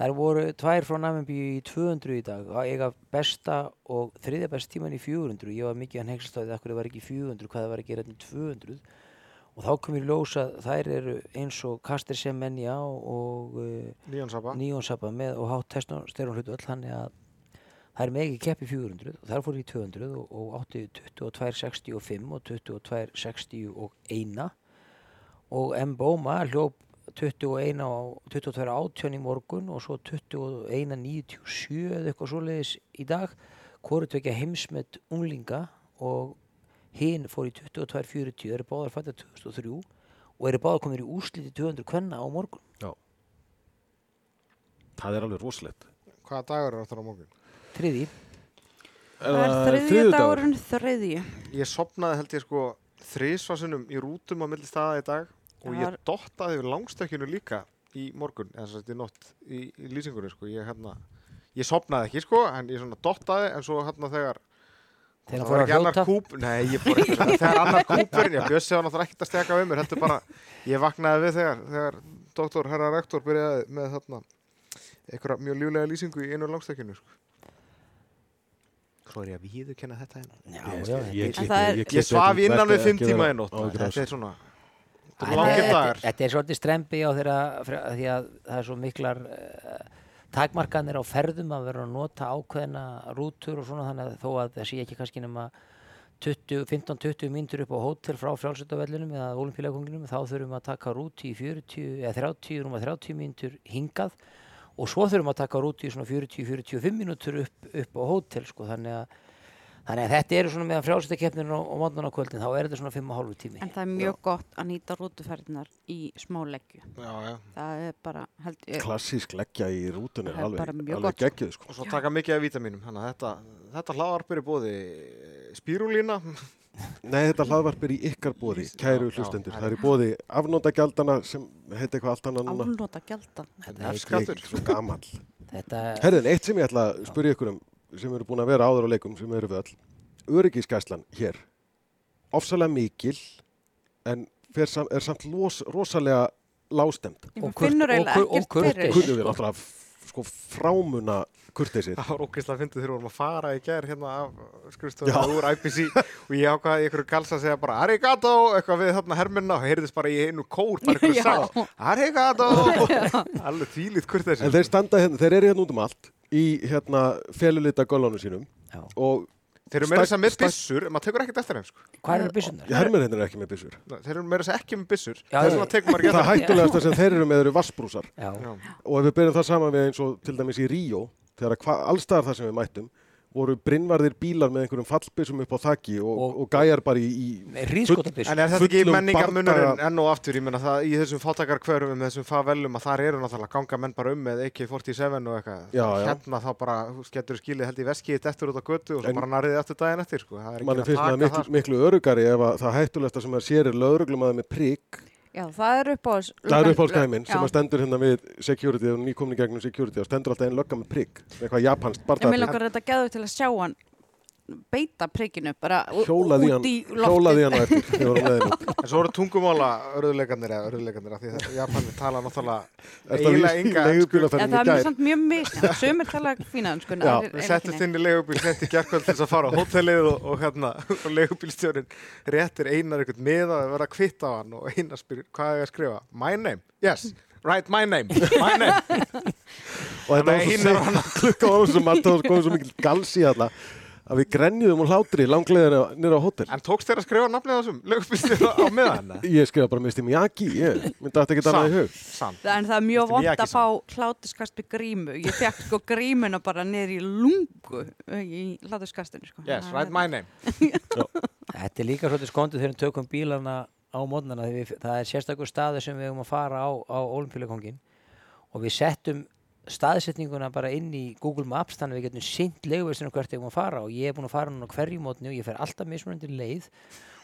Þær voru tvær frá Namibíu í 200 í dag. Það eiga besta og þriðja best tíman í 400. Ég var mikið að hengslstáði að það var ekki 400, hvað það var að gera hérna í 200. Og þá kom ég í ljós að þær eru eins og Kaster Semenya og uh, Saba. Níonsapa með og hátt testosterón hlutu öll þannig að það er megi keppi 400 og þar fór í 200 og, og átti 22.65 og 22.61 og M-Bóma hljóp 21 á 22.18 í morgun og svo 21.97 eða eitthvað svoleiðis í dag hvoru tvekja heimsmet unglinga og hinn fór í 22.40 eru báðar fættar 2003 og eru báðar komin í úsliti 200 kvenna á morgun Það er alveg rosalegt. Hvaða dagur er það á morgun? þriði Það er þriðju dagurinn þriðju. Ég sopnaði held ég sko þrísvarsunum í rútum á milli staða í dag og Það ég dottaði yfir langstökkinu líka í morgun, eða þess að í nótt í, í lýsingunni sko, ég hérna ég sopnaði ekki sko, en ég svona dottaði en svo hérna þegar Þegar það fór var að ekki annar kúp nei, ég fór ekki, þegar annar kúpurinn ég bjössi á náttúrulega ekkert að steka við mér heldur bara, ég vaknaði við þegar þegar doktor, herra rektor byrjaði með þarna einhverja mjög ljúlega lýsingu í einu langstökkinu sko. Svo er ég að viðurkenna þetta hérna Já, Ég, já, ég, ég, er- Ég svaf innan við fimm tíma í nótt. Þetta Þetta er svona Þetta er er svolítið strempi á þeirra því að það er svo miklar uh, takmarkanir á ferðum að vera að nota ákveðna rútur og svona þannig að þó að það sé ekki kannski nema 20 15-20 mínútur upp á hótel frá frjálsöldavellinum eða olimpíuleikunginum þá þurfum að taka rúti í 40 eða 30, rúma 30 mínútur hingað og svo þurfum að taka rúti í svona 40-45 mínútur upp, upp á hótel sko þannig að Þannig að þetta eru svona meðan frjálsöldakeppnir á, á mótnan á kvöldin, þá er þetta svona 5,5 tími. En það er mjög gott að nýta rútuferðinar í smá leggju. Já, já Það er bara, held ég, Klassísk leggja í rútunni er alveg, bara mjög alveg gott. geggjuð sko. Og svo taka mikið af vítaminum Þannig að þetta, þetta hlaðarp er í bóði spírulína Nei, þetta hlaðvarp er í ykkar bóði, kæru Já, hlustendur. já. Það er í bóði afnótagjaldana sem heiti eitthvað allt annað núna. afnóta gjalda. Þetta, Skattur. Ég er svo gamall. þetta, Herðin, eitt sem ég ætla að spyrja ykkur um sem eru búin að vera áður á leikum sem eru við öll. Öryggiskæslan hér, ofsalega mikil en fer sam, er samt los, rosalega lástemt. Og kurt- finnur og eiginlega kur- og ekkert kurteis. fyrir. Kunnum við náttúrulega f- sko frámuna kurteisir. Það var ógeðslega fyndið þegar við vorum að fara í gær hérna af Já. skrifstofuna úr IPC og ég ákvaði í einhverju galsa að segja bara Arigato, eitthvað við þarna herminna og heyrðist bara í einu kór, bara einhverju Já. sá Arigato Alveg þýlít hvort þessi En þeir standa hérna, þeir eru hérna út um allt í hérna felulita göllunum sínum Já. og Þeir eru meira þess að með byssur, en maður tekur ekkert eftir þeim sko. Hvað eru byssunar? hermir hérna er ekki með byssur. Þeir eru meira þess að ekki með byssur Það hættulegasta sem þeir eru með eru vassbrúsar. Já. Já. Og ef við byrjum það saman við eins og til dæmis í Ríó, þegar að hva- allstaðar það sem við mættum, voru brinnvarðir bílar með einhverjum fallbissum upp á þakki og, Og- og, gæjar bara í, í Ríðskotabyssu. En er þetta ekki menningamunurinn enn og aftur, ég meina það í þessum fátakarkvörum, þessum favelum að þar eru náttúrulega ganga menn bara um með AK-47 og eitthvað. Já, já. Hérna þá bara, getur skilið held í veskiðið eftir út á götu og svo En- bara narriðið eftir daginn eftir, sko. Er ekki finnst að það miklu, miklu örugari ef að það hættulegasta sem að sér er lögreglum með prigg. Já, það er upp á þess. Það er upp á skæmin sem að stendur hérna við security og nýkomni gegnum security og stendur alltaf einn lögga með prigg. Eitthvað japanskt En mér langar þetta geðu til að sjá hann beita prikkinu bara Hjólaði út í hjólaði loftið. hann eftir. með. En svo eru tungumála örðuleikarnir eða örðuleikarnir af því að Japanir tala náttúrulega eiginlega í leigubílaferðinni það í er mjög, samt mjög misjæmt. Sumir tala fína Já, Við settist inn í leigubíl sent í gerkvöld til þess að fara á hótelið og, og hérna og leigubílstjórin réttir einar einhvern miða að vera að kvitta á hann og einar spyr hvað er að skrifa? My name? Yes, right, my name, my name. Og þetta var svo klukka á þessum að það var komið svo mikil galsi alla að við grenjuðum og hlátri langlegðina nýra á hótel. En tókst þér að skrifa nafnið á þessum leigubílstjóra á miðan? Ég skrifa bara Mr. Miyagi, ég myndi að þetta ekki annað í hug. Sant. En það er mjög vond að fá hlátuskast við grímu. Ég fekk sko grímuna bara niður í lungu í hlátuskastinu. Sko. Yes, Það right, er- my name. Þetta er líka svolítið skondið þegar við tökum bílana á mótnana það er sérstakur staður sem við höfum að fara á, á og við settum staðsetninguna bara inn í Google Maps þannig að við getum sint leiguverstinu hvert við höfum að fara og ég er búin að fara núna hverju mótni og ég fer alltaf mismunandi leið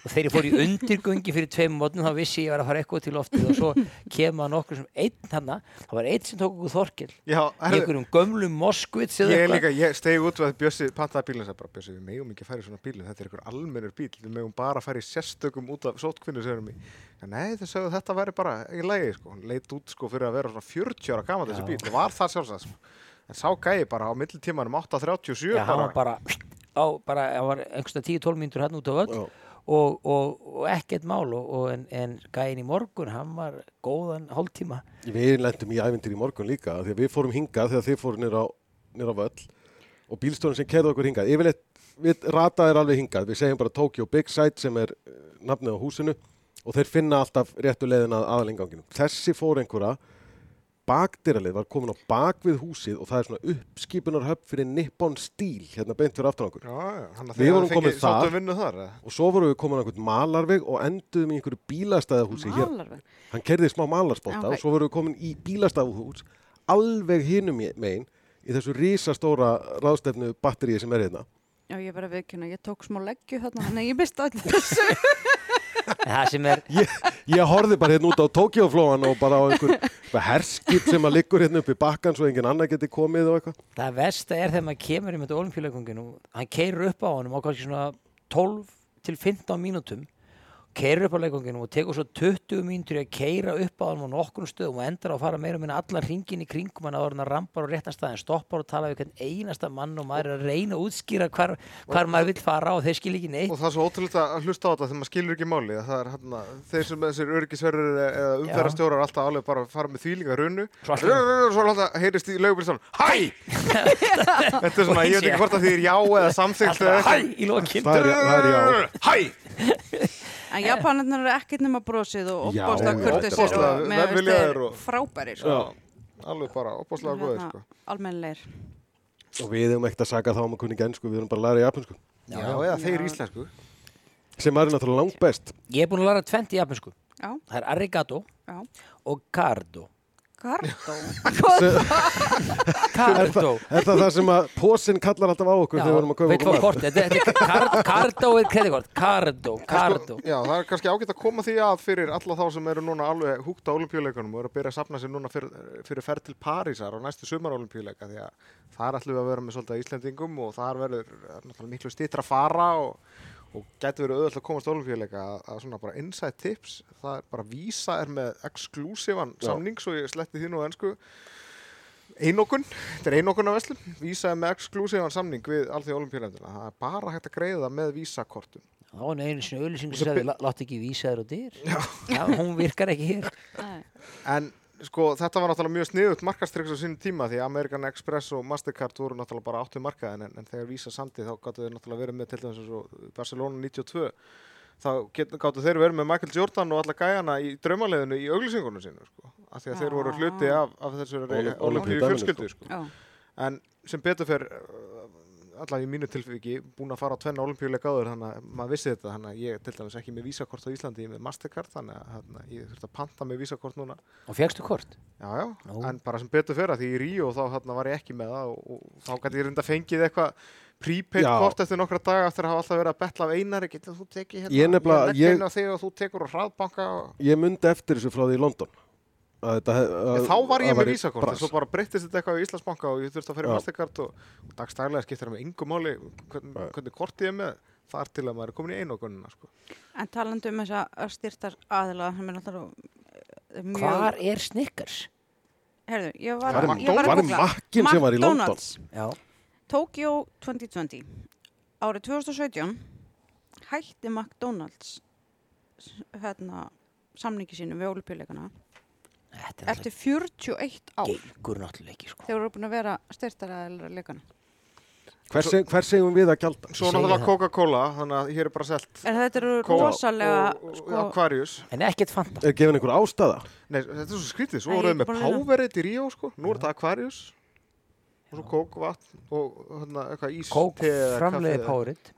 og þegar ég fór í undirgöngi fyrir tveim mótnum þá vissi ég að vera að fara eitthvað til loftið og svo kemur nokkur sem einn hann það var einn sem tók okkur Þorkel Já, í einhverjum gömlum Moskvits eða ég er líka, ég stegi út við að Bjössi pantaði bílinn og sagði bara, Bjössi, við megum ekki að fara í svona bílinn, þetta er einhver almennur bíl, við megum bara að fara í sérstökum út af sótkvinnu sem erum í. Nei, þau sögðu að þetta væri bara í lagi, sko, hann leit út sko fyrir að vera svona 40 ára gaman þessi bíl, það var það sjálfsagt, sko. En sá gæi bara á millitímanum 8.37 Já, bara, var bara, á, bara, hann var einhversta 10-12 mínútur hann út á völl Já. Og, og, og ekkert mál og, en, en gæin í morgun, hann var góðan hálftíma. Við lendum í ævindir í morgun líka að við fórum hingað þegar þið fórum nýra á, á völl og bílstjórinn sem kerði okkur hingað. Yfirleitt, við rataðir alveg hingað. Við segjum bara Tokyo Big Site sem er eh, nafnið á húsinu og þeir finna alltaf réttu leiðin að aðalenganginum. Þessi fór einhverja bakdyralið var komin á bak við húsið og það er svona uppskipunarhöfn fyrir Nippon Steel hérna beint fyrir aftan okkur. já, já, hann að Við vorum hafði komin fengið þar. Og svo vorum við komin á einhvern malarveg og enduðum í einhverju bílastæðahúsi hér. Malarveg. Hann kerði smá malarspotta Já, ok. og svo vorum við komin í bílastæðahús alveg hinum megin í þessu risastóra ráðstefnu batteríi sem er hérna. Já, ég bara viðkynna, ég tók smá leggju þarna, þannig að ég mista allir þessu. En það sem er, Ég, ég horfði bara hérna út á Tókjóflóan og bara á einhver, herskip sem að liggur hérna upp í bakkan svo engin annar geti komið og eitthvað. það versta er þegar maður kemur í með olimpíuleikongin og hann keirur upp á honum á kannski svona 12 til 15 mínútum keirur upp á leikonginu og tekur svo 20 mínútur í að keira upp á honum á nokkrum stöðum og endar á að fara meira og minna allan hringin í kringum hann að orðina rampar á réttan staðin stoppar og tala við hvern einasta mann og maður er að reyna að útskýra hvar, hvar maður vill fara og þeir skil ekki neitt Og það er svo ótrúlega að hlusta á þetta þegar maður skilur ekki máli. Það er hérna, þeir sem þessir örgisverður eða umferðarstjórar alltaf alveg bara að fara með. Svo allt í Svo alltaf heyrist í leigubilstan, hæ! Þetta er svona, ég veit ekki hvort að því er já eða samþykkt En Japanarnir eru ekkert nema brosið og já, kurtisir og með og- frábæri, sko. Alveg bara opbáslega góðið, sko. Almennilegir. Og við hefum ekkert að saga þá um að kunni gensku, við erum bara að læra japansku. Já, eða þeir íslensku. Sem er náttúrulega langt best. Ég er búin að læra tvent í japansku Já, það er arigato já. og cardo Cardo. Cardó. Er það það sem að pósinn kallar alltaf á okkur þegar við vorum að kaupa veit okkur þetta þetta er er kreditkort, Cardó, Cardó. Já, það er kannski ágætt að koma því að fyrir alla þá sem eru núna alveg húgt á olimpíuleikunum og eru að byrja að sapna sér núna fyrir, fyrir ferð til Parísar og næstu sumar olimpíuleika því að þar ætlum við að vera með svolítið Íslendingum og þar verður það er náttúrulega miklu stýttra fara og, og gæti verið auðvitað að komast á olimpíuleika að, að svona bara inside tips það er bara Visa er með exklusívan Já. samning svo ég sletti því nú á ennsku einokun, þetta er einokun af veslum Visa er með exklusívan samning við allþjóð olimpíuleikuna, það er bara hægt að greiða með Visa-kortum Það var nú einu sinni Og sem svo sagði, "Lá- láttu ekki vísa þér á dyr. Já. hún virkar ekki hér. Nei. En sko, þetta var náttúrulega mjög sniðut markastryggs á sínum tíma því American Express og Mastercard voru náttúrulega bara áttu markaðin en, en þegar Visa sandi þá gáttu þeir náttúrulega verið með til dæmis eins og Barcelona 92 þá gáttu þeir verið með Michael Jordan og alla gæjana í draumaleðinu í auglýsingunum sínu sko, af því að þeir voru Já. hluti af, af þessu olimpíu fjölskyldu sko. Já. en sem betur fer allavega í mínu tilfiki búin að fara á tvenna olimpíuleika áður þannig að maður vissi þetta þannig að ég til dæmis ekki með vísakort á Íslandi ég er með Mastercard þannig að hérna, ég þurfti að panta með vísakort núna Og fegstu kort? Já, já, Nú. en bara sem betur fyrir að því í Ríó þá hérna, var ég ekki með það og, og þá gæti ég reynda fengið eitthvað prepaid kort eftir nokkra daga eftir að hafa alltaf verið að betla af einari getur þú tekið hérna, Ég legg ég- þig og þú tekur á hraðbanka og... Ég myndi eftir þessu frá því í London. Að þetta, að, Ég, þá var ég að með vísakort, en svo bara breyttist þetta eitthvað í Íslandsbanka og ég þurfti að Já. Mastercard og, og dagstælega skiptir það með yngu máli hvern, hvernig kort ég er með þar til að maður er komin í einogunina sko. En talandi um þessa styrtar aðila er eh, mjög... Hvar er Snickers? Herðu, ég var, að er googla. makkin sem var í London? McDonald's, Já. Tokyo 2020. Árið 2017 hætti McDonald's hérna, samningi sínum við er eftir 41 ár. gengur náttúrulega ekki, sko. Þeir voru búin að vera styrtaraðilar leikana. Hvers, hvers segum við að gjalda? Svo náttúrulega. Coca-Cola, þannig að hér er bara selt En þetta eru rosalega, sko, Aquarius En ekkert fanta. Er gefin einhver ástæða? Nei, þetta er svo skrítið, svo voruð þið með. Powerade í Ríó sko, nú er þetta Aquarius og svo Coke, vatn og hérna eitthvað ís eða framleiði Powerade.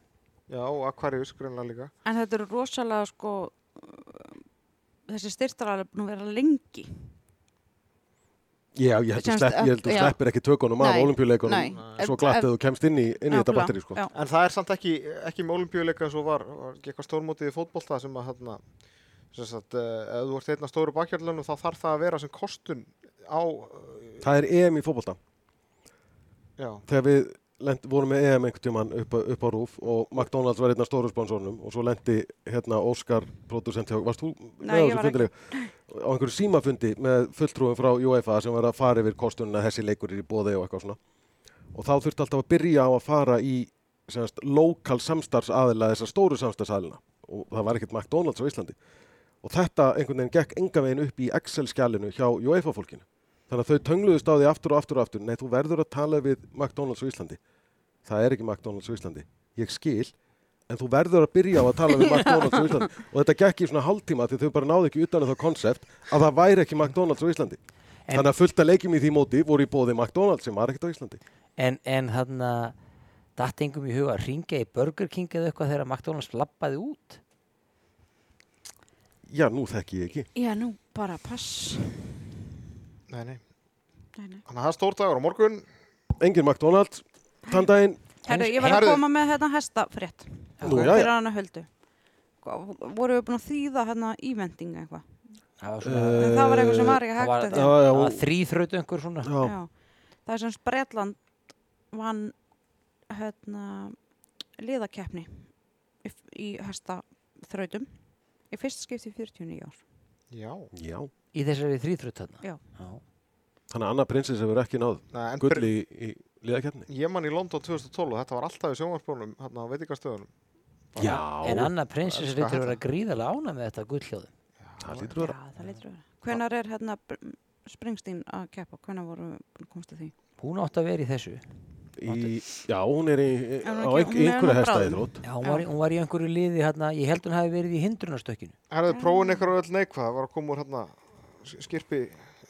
Já, og Aquarius greinlega líka en þetta eru rosalega, sko, þessi styrtaraðilar búin að vera lengi. Já, ég held að já. sleppir ekki tökunum af olimpíuleikunum svo glatt að þú kemst inn í, inn í þetta batteri sko. En það er samt ekki, ekki með olimpíuleika eins og var, var ekki eitthvað stórmótið í fótbolta sem að hérna sem sagt, uh, ef þú ert einn af stóru bakhjörlunum þá þarf það að vera sem kostun á uh, Það er EM í fótbolta. Já, þegar við lent, vorum með EM einhvern tímann upp, á- upp á rúf og McDonalds var einn af stóru sponsornum og svo lendi hérna Óskar producent hjá, varst þú Nei, ég var fundilega á einhverju símafundi með fulltrúum frá UEFA sem var að fara yfir kostunina þessi leikur er í bóði og eitthvað svona. Og þá þurfti alltaf að byrja á að fara í semast, lokal samstarfsaðila þessar stóru samstarfsaðilina og það var ekkert McDonalds á Íslandi. Og þetta einhvern veginn gekk enga veginn upp í Excel-skjalinu hjá UEFA fólkinu þannig að þau töngluðust á því aftur og aftur og aftur nei, þú verður að tala við McDonalds á Íslandi. Það er ekki McDonalds á Íslandi. Ég skil, en þú verður að byrja á að tala við McDonalds á Íslandi. Og þetta gekk í svona hálftíma því þau bara náðu ekki utan um það konsept að það væri ekki McDonalds á Íslandi. En- þannig að fullt að leikjum í því móti voru í bóði McDonalds sem var ekkert á Íslandi. En, en þarna, datt engum í huga að ringja í Burger King eða eitthvað þegar McDonalds lappaði út. já, nú þekki ég ekki. Já, nú bara pass. nei, nei. Nei, nei. Þannig að það er stór dagur á morgun. Engin McDonalds, þann daginn. Herru, ég var að koma með hérna hestafrétt. Nú, já, Fyrir já. hana höldu. Voru við búin að þýða hérna eventing eitthvað? Það var svona, En það var eitthvað sem var ekki það hægt var, að já, því. já, það var hún- þrýþraut einhver svona. já, Já. Það er sem Bretland vann hérna liðakeppni í, í hestaþrautum í fyrst skipti í 49 ár. Já, já. Í þessari þrýþraut þarna. Já. þannig að Anna Prinsess hefur ekki náð Nei, en gull í, í liðakefni ég man í London 2012 og þetta var alltaf í sjónvarspónum hérna á veitingastöðunum já, En Anna Prinsess elska lítur að vera gríðarlega ána með þetta gullhljóðu. það lítur að vera Já, það lítur að vera. Hvenar er hérna Springsteen að keppa? Hvenar voru komst að því? Hún átti að vera í þessu. í, já, hún er í, hún á ekki- er einhverju nú hesta í bráðum. þrótt Já, hún var, í- hún var í einhverju liði hérna, ég held hún hafi verið í hindrunarstökkinu. Er þið prófin eitthvað öll neikvað? Það var að koma úr hérna skirpi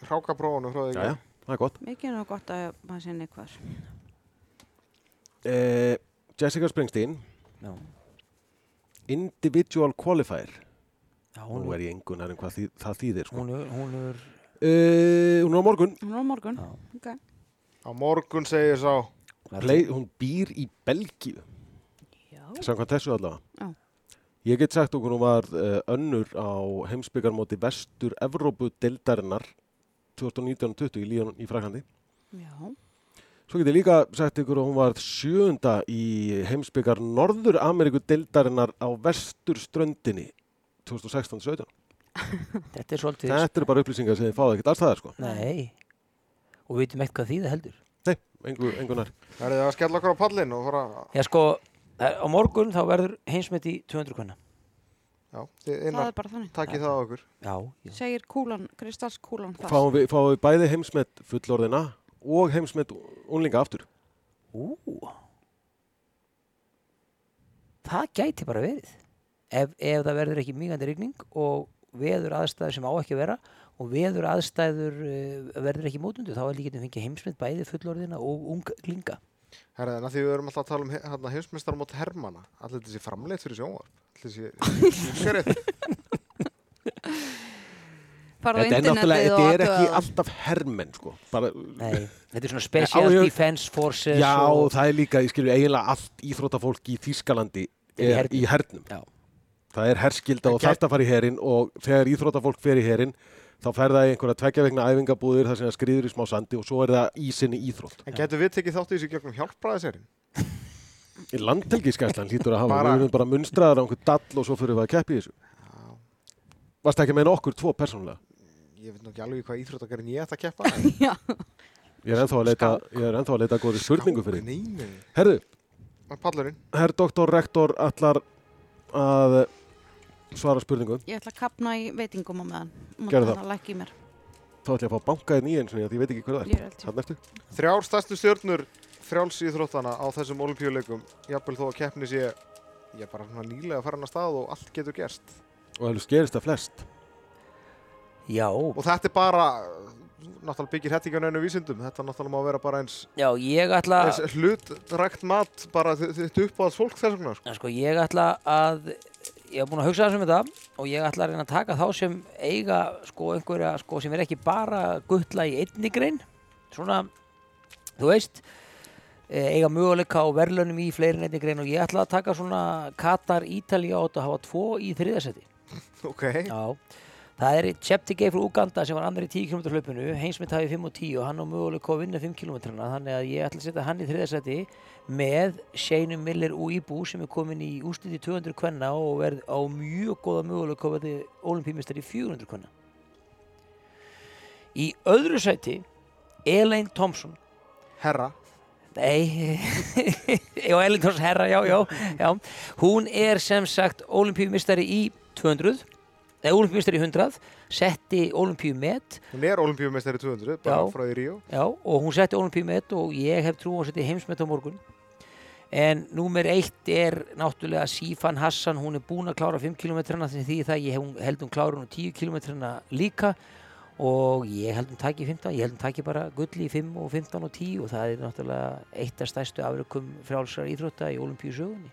hrákaprófunu frá því já, já, það er gott Mikið er nú gott að maður sé neikvar. eh, Jessica Springsteen Já. Individual Qualifier Já, nú hún, er ég engunar en hvað þý, það þýðir sko. hún, er- hún er, Uh, hún er á morgun. Hún er á morgun. Já. Ok. Á morgun segir sá, Play, hún býr í Belgíu. Já. Samkvæmt þessu allavega. Já. Ég get sagt okkur hún var uh, önnur á heimsbyggarmóti vestur Evrópu deildarinnar 2019-20 í Líón í Fraklandi. Já. Svo get ég líka sagt ykkur að hún var sjöunda í heimsbyggar Norður Ameríku deildarinnar á vestur ströndinni 2016-17. Þetta er svolítið... Þetta eru bara upplýsingar sem þið fáðu ekkert allstaðar sko. Nei. Og við veitum eitthvað því það heldur. Nei, engu, engu nær. verðið að skella okkur á pallin og fara, Já, sko, það er- á morgun þá verður heimsmet í 200 kvenna. já, Það er bara þannig. takkið það á okkur. Já, já. Segir kúlan, kristalskúlan það. Fáum við, fáum við bæði heimsmet fullorðina og heimsmet unlinga aftur. Ú. Það gæti bara verið. Ef, ef það verður ekki mýgandi rigning og veður aðstæður sem á ekki að vera og veður aðstæður uh, verður ekki mótundu, þá er líka að fengja heimsmet bæði fullorðina og unglinga. Herðið, en að því við erum alltaf að tala um hérna, heimsmeistar mót Hermanna, allir þessi framleitt fyrir sjónvarp, allir þessi Farðu á Þetta er internetið og þetta er ekki það. alltaf hermenn sko. Bara, Nei, þetta er svona Special ég- Defense Forces já, og það er líka, ég skilju eiginlega allt íþróttafólk í Þískalandi Er í er hernum. í hernum. Já. Það er herskilda og að fara í herin og þegar íþróttafólk fer í herin þá fer það í einhverja tveggja vegna æfingabúðir þar sem það skriður í smá sandi og svo er það í sinni íþrótt. En getur við tekið þátt í þessu gegnum hjálpræðiserinn? Í landhelgiskæslan hlýtur að hafa, Bara- við erum bara munstraðar á einhver dall og svo fyrir við að keppi í þessu. Varst ekki með okkur tvo persónulega? Ég veit nú ekki alveg hvað íþróttakarinn ég ætti að keppa. Ég er ennþá að leita, ég er ennþá að leita góði spurningu fyrir. Skák, Nei, nei, Herðu, nei. Pallurinn. herr doktor rektor allar að svara spurningu. Ég ætla að kapna í veitingum á meðan. Gerðu það. Það lækki í mér. Þá ætla ég að fá bankaðin í eins og ég veit ekki hver það er. er. Þrjár stærstu stjörnur frjáls íþróttana á þessum olimpíuleikum, jafnvel þó að keppni sé, ég bara svona nýlega farin að stað og allt getur gerst. Og það skerist það flest. Já, Og þetta er bara, náttúrulega byggir neinu vísindum, þetta náttúrulega má vera bara eins, ætla eins hlutrækt mat, bara þetta uppáðs fólk þess vegna. Sko. Sko ég ætla að ég hef búin að hugsa þessum þetta og ég ætla að reyna að taka þá sem eiga sko einhverja sko sem er ekki bara guttla í einni grein. Svona, þú veist eh, eiga möguleika á verðlunum í fleiri en einni grein og ég ætla að taka svona Katar, Ítalía og þetta hafa tvo í þriðasetti Ok, Já, það er Cheptegei frá Uganda sem var annar í 10 km hlaupinu. Heimsmynd hafið 5 og 10 og hann á möguleika á að vinna 5 km þannig að ég ætla að setja hann í þriðasetti með Shane Miller Uibu sem er komin í úsliti 200 kvenna og verð á mjög góða möguleika á að verði olimpímistar í 400 kvenna. Í öðru sæti Elaine Thompson. Herra, Nei, já, Thompson herra, já, já, já. Hún er sem sagt olimpíumistari í 200, eða olimpíumistari í 100, setti olimpíumet, hún er olimpíumeistari 200, bara Já. frá í Ríó. já, og hún setti olimpíumet og ég hef trú að setja heimsmet á morgun. En númer eitt er náttúrulega Sifan Hassan, hún er búin að klára 5 km því það ég hef, hún- held hún klára hún 10 km líka og ég held hún taki 15, ég held hún taki bara gulli í 5 og 15 og 10 og það er náttúrulega eitt af stærstu afrökkum frjálsar íþrótta í olimpíu sögunni.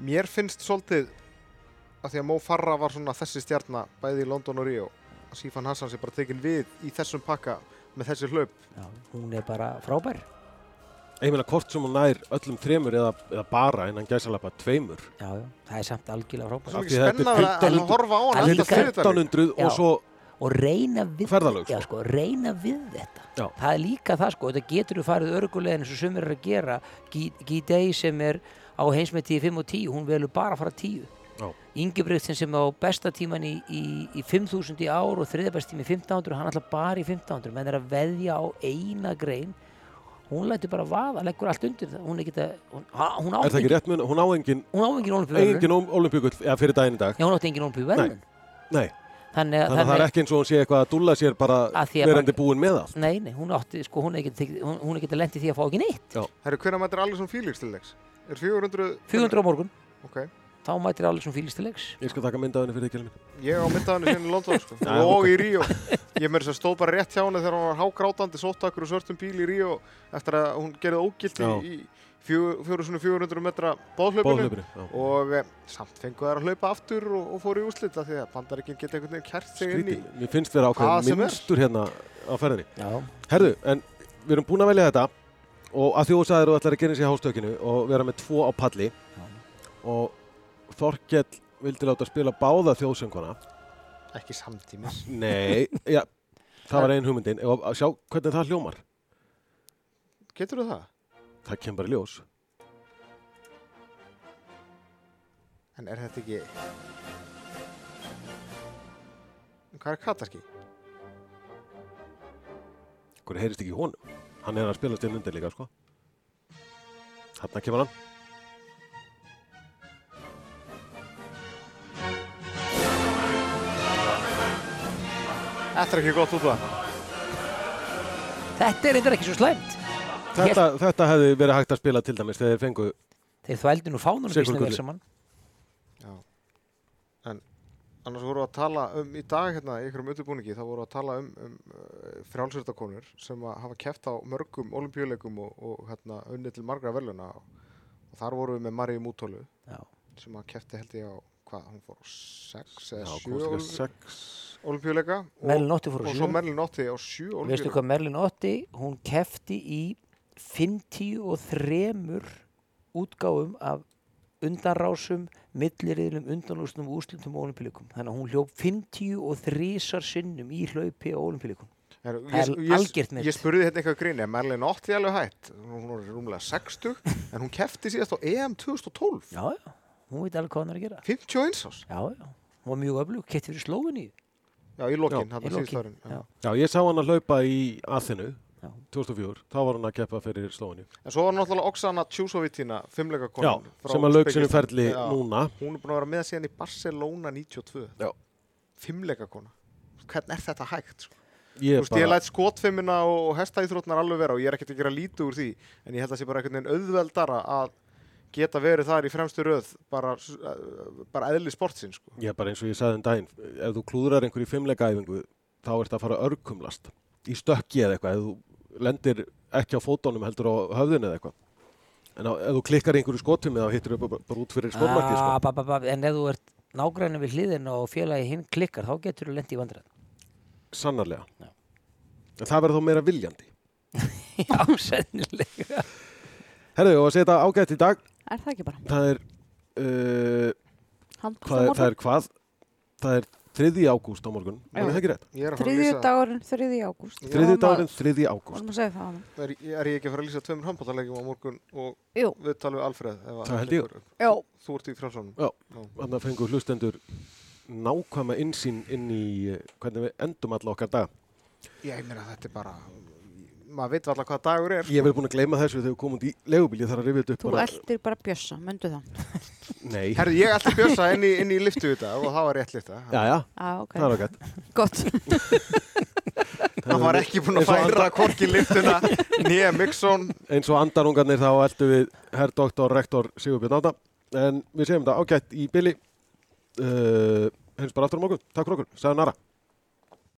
Mér finnst svolítið að því að Mo Farah var svona þessi stjarnar bæði í London og Ríó að Sifan Hassan sé bara tekin við í þessum pakka með þessi hlaup. Já, hún er bara frábær. Ég meina hvort sem hún nær öllum þremur eða, eða bara innan gæsalappa tveimur. Já, já, það er samt algjörlega frábær. Svo Af mikið því þetta er spennað að- að 1500 horfa á Það hana er alltaf líka þriðjudaginn. 1500 Já. og svo Og reyna við, Ferðalög, já, sko. sko, reyna við þetta. Já. Það er líka það, sko, þetta getur þú farið örgulega eins og sumir er að gera. Gidei sem er á heimsmeiti í 5 og 10, hún velur bara að fara 10. Já. Ingebrigtsen sem á besta tíman í, í, í 5000 í ár og þriða best tíma í 1500, hann ætla bara í 1500. Menn er að veðja á eina grein. Hún lætur bara vaða, leggur allt undir það. Hún, er ekki að, hún, hún á er það ekki rétt mun, hún á engin, Hún á engin engin olimpíugull eða fyrir daginn í dag. Já, hún átti engin olimpíu verðun. Nei, Þannig, þannig að það er ekki eins og hún sé eitthvað að dúlla sér bara verandi búin með allt. Nei, nei, hún átti, sko, hún er ekki, hún, hún er ekki að lendi því að fá ekki neitt. Herru, hvernig mættir allir svona fílíks til leiks? Er 400? 400 á morgun, Ok. Þá mætir allir sem til leiks. Ég skal taka mynda af henni fyrir ekki alveg. Ég á myndaðinu sinni í London, sko. Já, og í Ríó. Ég þess að stóð bara rétt hjá henni þegar hún var hágrátandi, sótt okkur og svörtum bíl í Ríó eftir að hún gerði ógilt í, Já. í, 400 metra bóðhlaupinu já. og e, samt fengu þær að hlaupa aftur og, og fóru í úslita því að bandaríkinn geta einhvern veginn kært sig inn í. Mér finnst vera sem er. minnstur hérna á ferðinni. Já, Herðu, en við erum búin að velja þetta og að sagðir þú ætlar að gera sér hástökinu og vera með tvo á palli og Þorkell vildi láta spila báða þjóðsönguna. ekki samtímis Nei, já, það var ein hugmyndin og að sjá hvernig það hljómar. Getur það? Það kemur bara í ljós. En er þetta ekki Hvað er kataski? Hvernig heyrist ekki í honum? Hann er að spila stinn undir líka, sko. Þarna kemur hann. Þetta er ekki gott út það þetta er eitthvað ekki svo slæmt. Þetta, þetta hefði verið hægt að spila til dæmis þegar þeir fengu Þeir þvældu nú fánunum vel Gulli. saman. Já En annars voru að tala um í dag hérna í einhverjum undirbúningi þá voru að tala um, um uh, frjálsöldakonur sem að hafa keft á mörgum olimpíuleikum og, og hérna unni til margra veluna og, þar voru við með Maríu Mútólu Já. sem að kefti held ég á hvað, hún fór á sex Já, eða komst sjö ekki að olí- sex olimpíuleika og, og svo Merlin Otti á sjö Veistu olimpíuleika hvað Merlin Otti, hún kefti í 53 útgáfum af undanrásum, milliriðlum, undanústum og úslutum og olimpíuleikum. Þannig að hún hljóp 53 sinnum í hlaupi á olimpíuleikum. Er ég, ég, ég spurði hérna eitthvað gríni, er Merlin Otti alveg hætt? Hún er rúmlega 60 en hún kefti síðast á EM 2012 Já, já, hún veit alveg hvað hann er að gera. 51 ás Já, já, hún var mjög öflug, kefti fyrir slóðunni. Já, í Já, hann í að síðust lokin, árin. já. Já, ég sá hann að hlaupa í Já. 2004, þá var hann að keppa fyrir Slóinu. En svo var náttúrulega Oksana Tjúsovitína, fimmleika Já, konan. sem að lauk sinni ferli Já. núna. Hún er búin að vera með síðan í Barcelona 92. Já. Fimmleika kona. Hvernig er þetta hægt? Sko? Ég Þú veist, ég læt skotfimmina og hestaíþrótnar alveg vera og ég er ekkert að gera lítið úr því. En ég held að það sé bara einhvern veginn auðveldara að geta verið þar í fremstu röð bara, uh, bara eðli sportsinn, sko. Er bara eins og ég sagði um daginn, ef þú klúðrar einhverju fimmleika æfingu, þá ert að fara örkumlast. Í stökki eða eitthvað, ef þú lendir ekki á fótónum heldur á höfðinu eða eitthvað. En á, ef þú klikkar í einhverju skotfimi þá hittir þau bara, bara út fyrir skotmarki, sko. Ah, en ef þú ert nágræni við hliðin og félagi hinn klikkar, þá getur þú lendi í vandræð. Sannarlega. Já. En það verður þó meira viljandi. Já, sennilega. Herðu, og að segja þetta ágætt í dag, Er það ekki bara? það er, uh, hvað, það er hvað? Það er 3. ágúst á morgun, er það ekki rétt? Ég er að fara að Þriðju lýsa, dagurinn, þriðji ágúst. Já. 3. dagurinn, 3. ágúst. Er, er ég ekki að fara að lýsa tveimur handbóltalegjum á morgun og Jú, við talum við Alfreð. ef að Það held ég. Þú ert í frjálsónum. Já. Þannig að fengu hlustendur nákvæma insýn inn í eh, hvernig við endum alla okkar dag. Ég meina þetta er bara, maður veit alltaf hvað dagur er. Ég hef verið búin að gleyma þessu þegar við komum út í legubíl, ég þarf að rifja þetta upp Þú bara. eldir bara bjössa, myndu það. Nei, Herði, ég ætti bjösa inn í, inn í liftu þetta og það var rétt lifta. já, já, Já, ok. það er ágætt. Gott. Hann var ekki búinn að færa hvorki liftuna nýja Mixon. Eins og andarungarnir þá eldu við herr doktor, rektor Sigurbjörn Áta. En við segjum þetta ágætt í byli. Uh, Hins bara aftur á morgun. Takk fyrir okkur. Sæðan Nara.